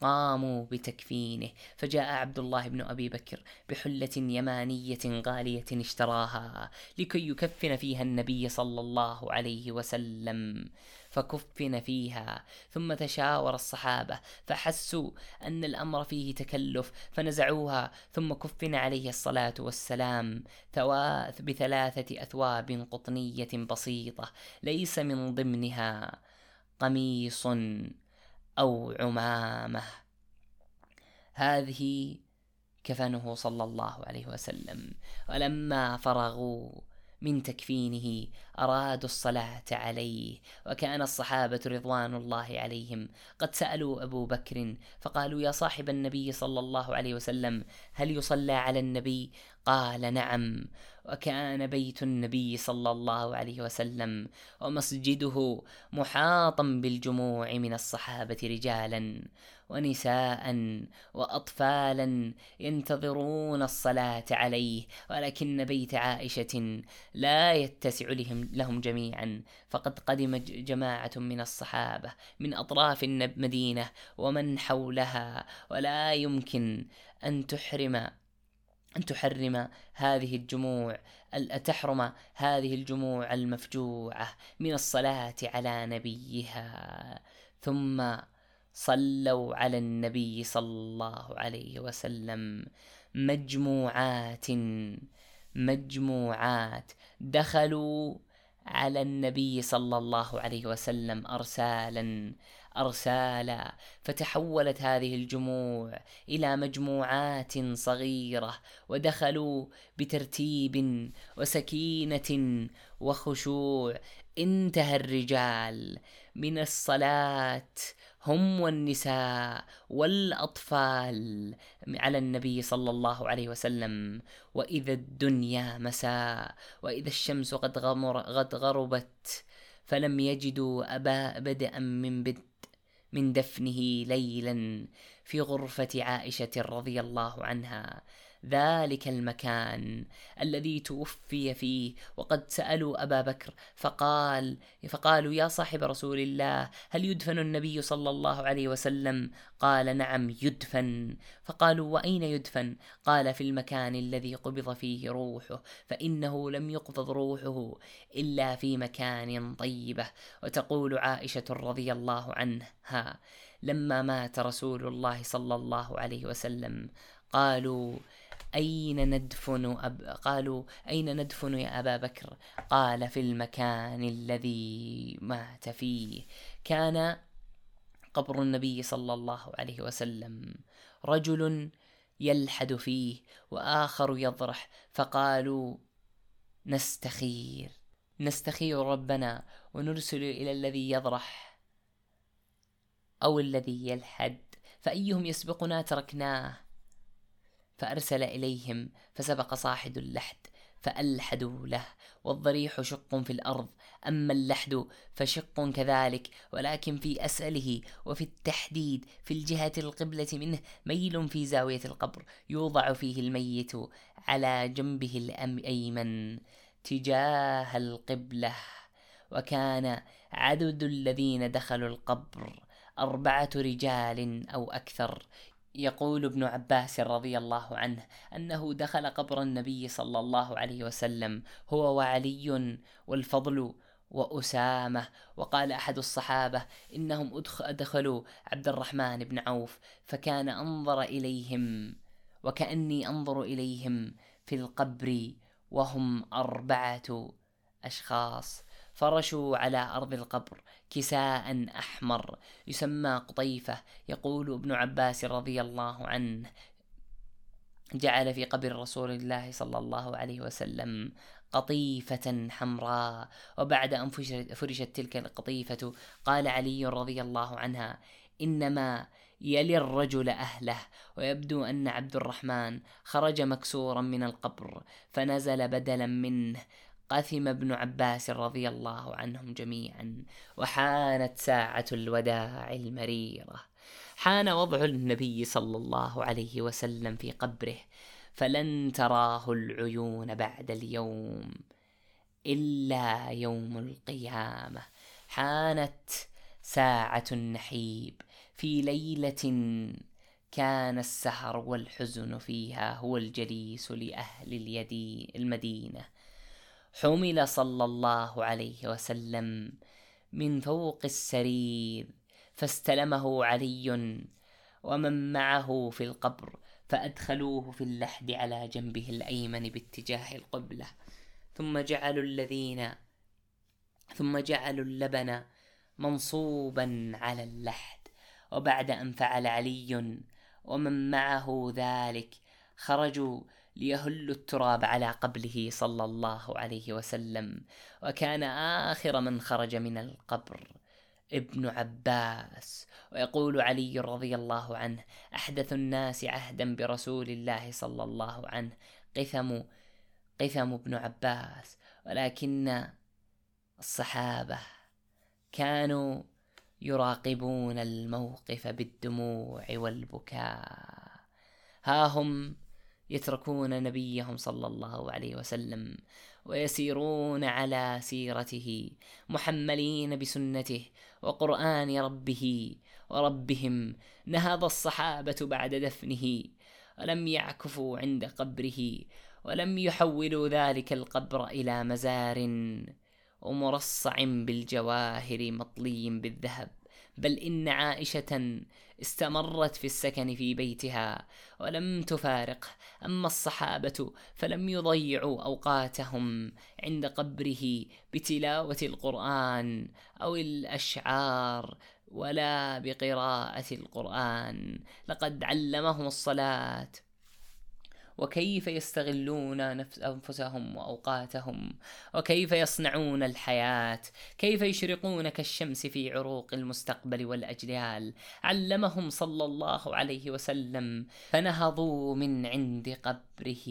قاموا بتكفينه. فجاء عبد الله بن أبي بكر بحلة يمانية غالية اشتراها لكي يكفن فيها النبي صلى الله عليه وسلم. فكفن فيها ثم تشاور الصحابة فحسوا أن الأمر فيه تكلف فنزعوها ثم كفن عليه الصلاة والسلام ثواث بثلاثة أثواب قطنية بسيطة ليس من ضمنها قميص. أو عمامة. هذه كفنه صلى الله عليه وسلم. ولما فرغوا من تكفينه أرادوا الصلاة عليه. وكان الصحابة رضوان الله عليهم. قد سألوا أبو بكر فقالوا يا صاحب النبي صلى الله عليه وسلم هل يصلى على النبي؟ قال نعم وكان بيت النبي صلى الله عليه وسلم ومسجده محاطا بالجموع من الصحابة رجالا ونساء واطفالا ينتظرون الصلاة عليه ولكن بيت عائشة لا يتسع لهم, لهم جميعا فقد قدم جماعة من الصحابة من أطراف المدينة ومن حولها ولا يمكن أن تحرم أن تحرم هذه الجموع تحرم هذه الجموع المفجوعة من الصلاة على نبيها. ثم صلوا على النبي صلى الله عليه وسلم. مجموعات مجموعات دخلوا على النبي صلى الله عليه وسلم ارسالا. أرسالا فتحولت هذه الجموع إلى مجموعات صغيرة ودخلوا بترتيب وسكينة وخشوع. انتهى الرجال. من الصلاة هم والنساء والأطفال على النبي صلى الله عليه وسلم. وإذا الدنيا مساء وإذا الشمس قد غمر قد غربت فلم يجدوا أبا بدءا من بدء من دفنه ليلا في غرفة عائشة رضي الله عنها. ذلك المكان الذي توفي فيه. وقد سألوا أبا بكر فقال فقالوا يا صاحب رسول الله هل يدفن النبي صلى الله عليه وسلم؟ قال نعم يدفن. فقالوا وأين يدفن؟ قال في المكان الذي قبض فيه روحه فإنه لم يقبض روحه إلا في مكان طيبة. وتقول عائشة رضي الله عنها لما مات رسول الله صلى الله عليه وسلم قالوا أين ندفن أب... قالوا أين ندفن يا أبا بكر؟ قال في المكان الذي مات فيه. كان قبر النبي صلى الله عليه وسلم. رجل يلحد فيه وآخر يضرح فقالوا نستخير. نستخير ربنا ونرسل إلى الذي يضرح أو الذي يلحد. فأيهم يسبقنا تركناه؟ فأرسل إليهم فسبق صاحب اللحد فألحدوا له والضريح شق في الأرض أما اللحد فشق كذلك ولكن في أسأله وفي التحديد في الجهة القبلة منه ميل في زاوية القبر يوضع فيه الميت على جنبه الأيمن تجاه القبلة. وكان عدد الذين دخلوا القبر أربعة رجال أو أكثر يقول ابن عباس رضي الله عنه أنه دخل قبر النبي صلى الله عليه وسلم هو وعلي والفضل وأسامة. وقال أحد الصحابة إنهم أدخلوا عبد الرحمن بن عوف فكان أنظر إليهم وكأني أنظر إليهم في القبر وهم أربعة أشخاص. فرشوا على أرض القبر كساء أحمر يسمى قطيفة يقول ابن عباس رضي الله عنه. جعل في قبر رسول الله صلى الله عليه وسلم قطيفة حمراء وبعد أن فرشت تلك القطيفة قال علي رضي الله عنها إنما يلي الرجل أهله. ويبدو أن عبد الرحمن خرج مكسورا من القبر فنزل بدلا منه. قثم ابن عباس رضي الله عنهم جميعا وحانت ساعة الوداع المريرة. حان وضع النبي صلى الله عليه وسلم في قبره فلن تراه العيون بعد اليوم إلا يوم القيامة. حانت ساعة النحيب في ليلة كان السهر والحزن فيها هو الجليس لأهل اليدي المدينة. حمل صلى الله عليه وسلم من فوق السرير فاستلمه علي ومن معه في القبر فأدخلوه في اللحد على جنبه الأيمن باتجاه القبلة. ثم جعلوا الذين ثم جعلوا اللبن منصوبا على اللحد. وبعد أن فعل علي ومن معه ذلك خرجوا ليهلوا التراب على قبله صلى الله عليه وسلم وكان آخر من خرج من القبر ابن عباس. ويقول علي رضي الله عنه أحدث الناس عهدا برسول الله صلى الله عنه قثم قثم ابن عباس. ولكن الصحابة كانوا يراقبون الموقف بالدموع والبكاء. ها هم يتركون نبيهم صلى الله عليه وسلم ويسيرون على سيرته محملين بسنته وقرآن ربه وربهم. نهض الصحابة بعد دفنه ولم يعكفوا عند قبره ولم يحولوا ذلك القبر إلى مزار. ومرصع بالجواهر مطلي بالذهب بل إن عائشة استمرت في السكن في بيتها ولم تفارقه أما الصحابة فلم يضيعوا أوقاتهم عند قبره بتلاوة القرآن أو الأشعار ولا بقراءة القرآن. لقد علمهم الصلاة. وكيف يستغلون نفس أنفسهم وأوقاتهم وكيف يصنعون الحياة كيف يشرقون كالشمس في عروق المستقبل والأجيال. علمهم صلى الله عليه وسلم فنهضوا من عند قبره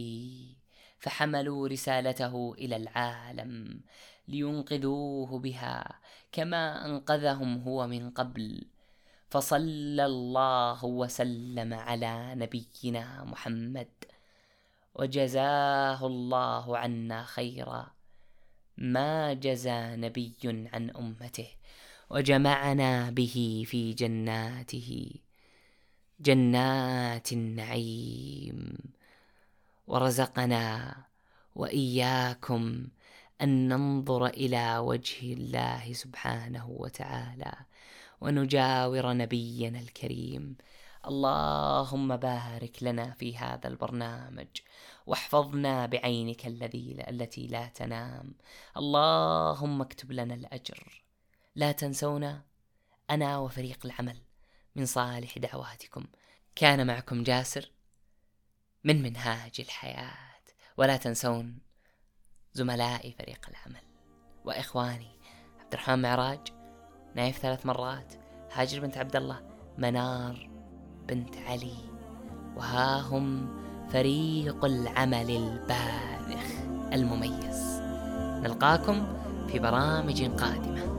فحملوا رسالته إلى العالم لينقذوه بها كما أنقذهم هو من قبل. فصلى الله وسلم على نبينا محمد. وجزاه الله عنا خيرا. ما جزى نبي عن أمته وجمعنا به في جناته. جنات النعيم. ورزقنا وإياكم أن ننظر إلى وجه الله سبحانه وتعالى ونجاور نبينا الكريم اللهم بارك لنا في هذا البرنامج واحفظنا بعينك الذي التي لا تنام. اللهم اكتب لنا الأجر. لا تنسونا أنا وفريق العمل من صالح دعواتكم. كان معكم جاسر من منهاج الحياة. ولا تنسون زملائي فريق العمل وإخواني عبد الرحمن معراج نايف ثلاث مرات هاجر بنت عبد الله منار بنت علي وها هم فريق العمل الباذخ المميز. نلقاكم في برامج قادمة.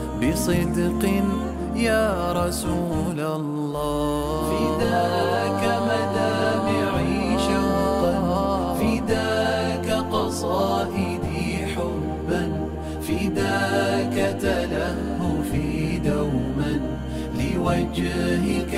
بصدق يا رسول الله. فداك مدامعي شوقا فداك قصائدي حبا فداك تلهفي دوما لوجهك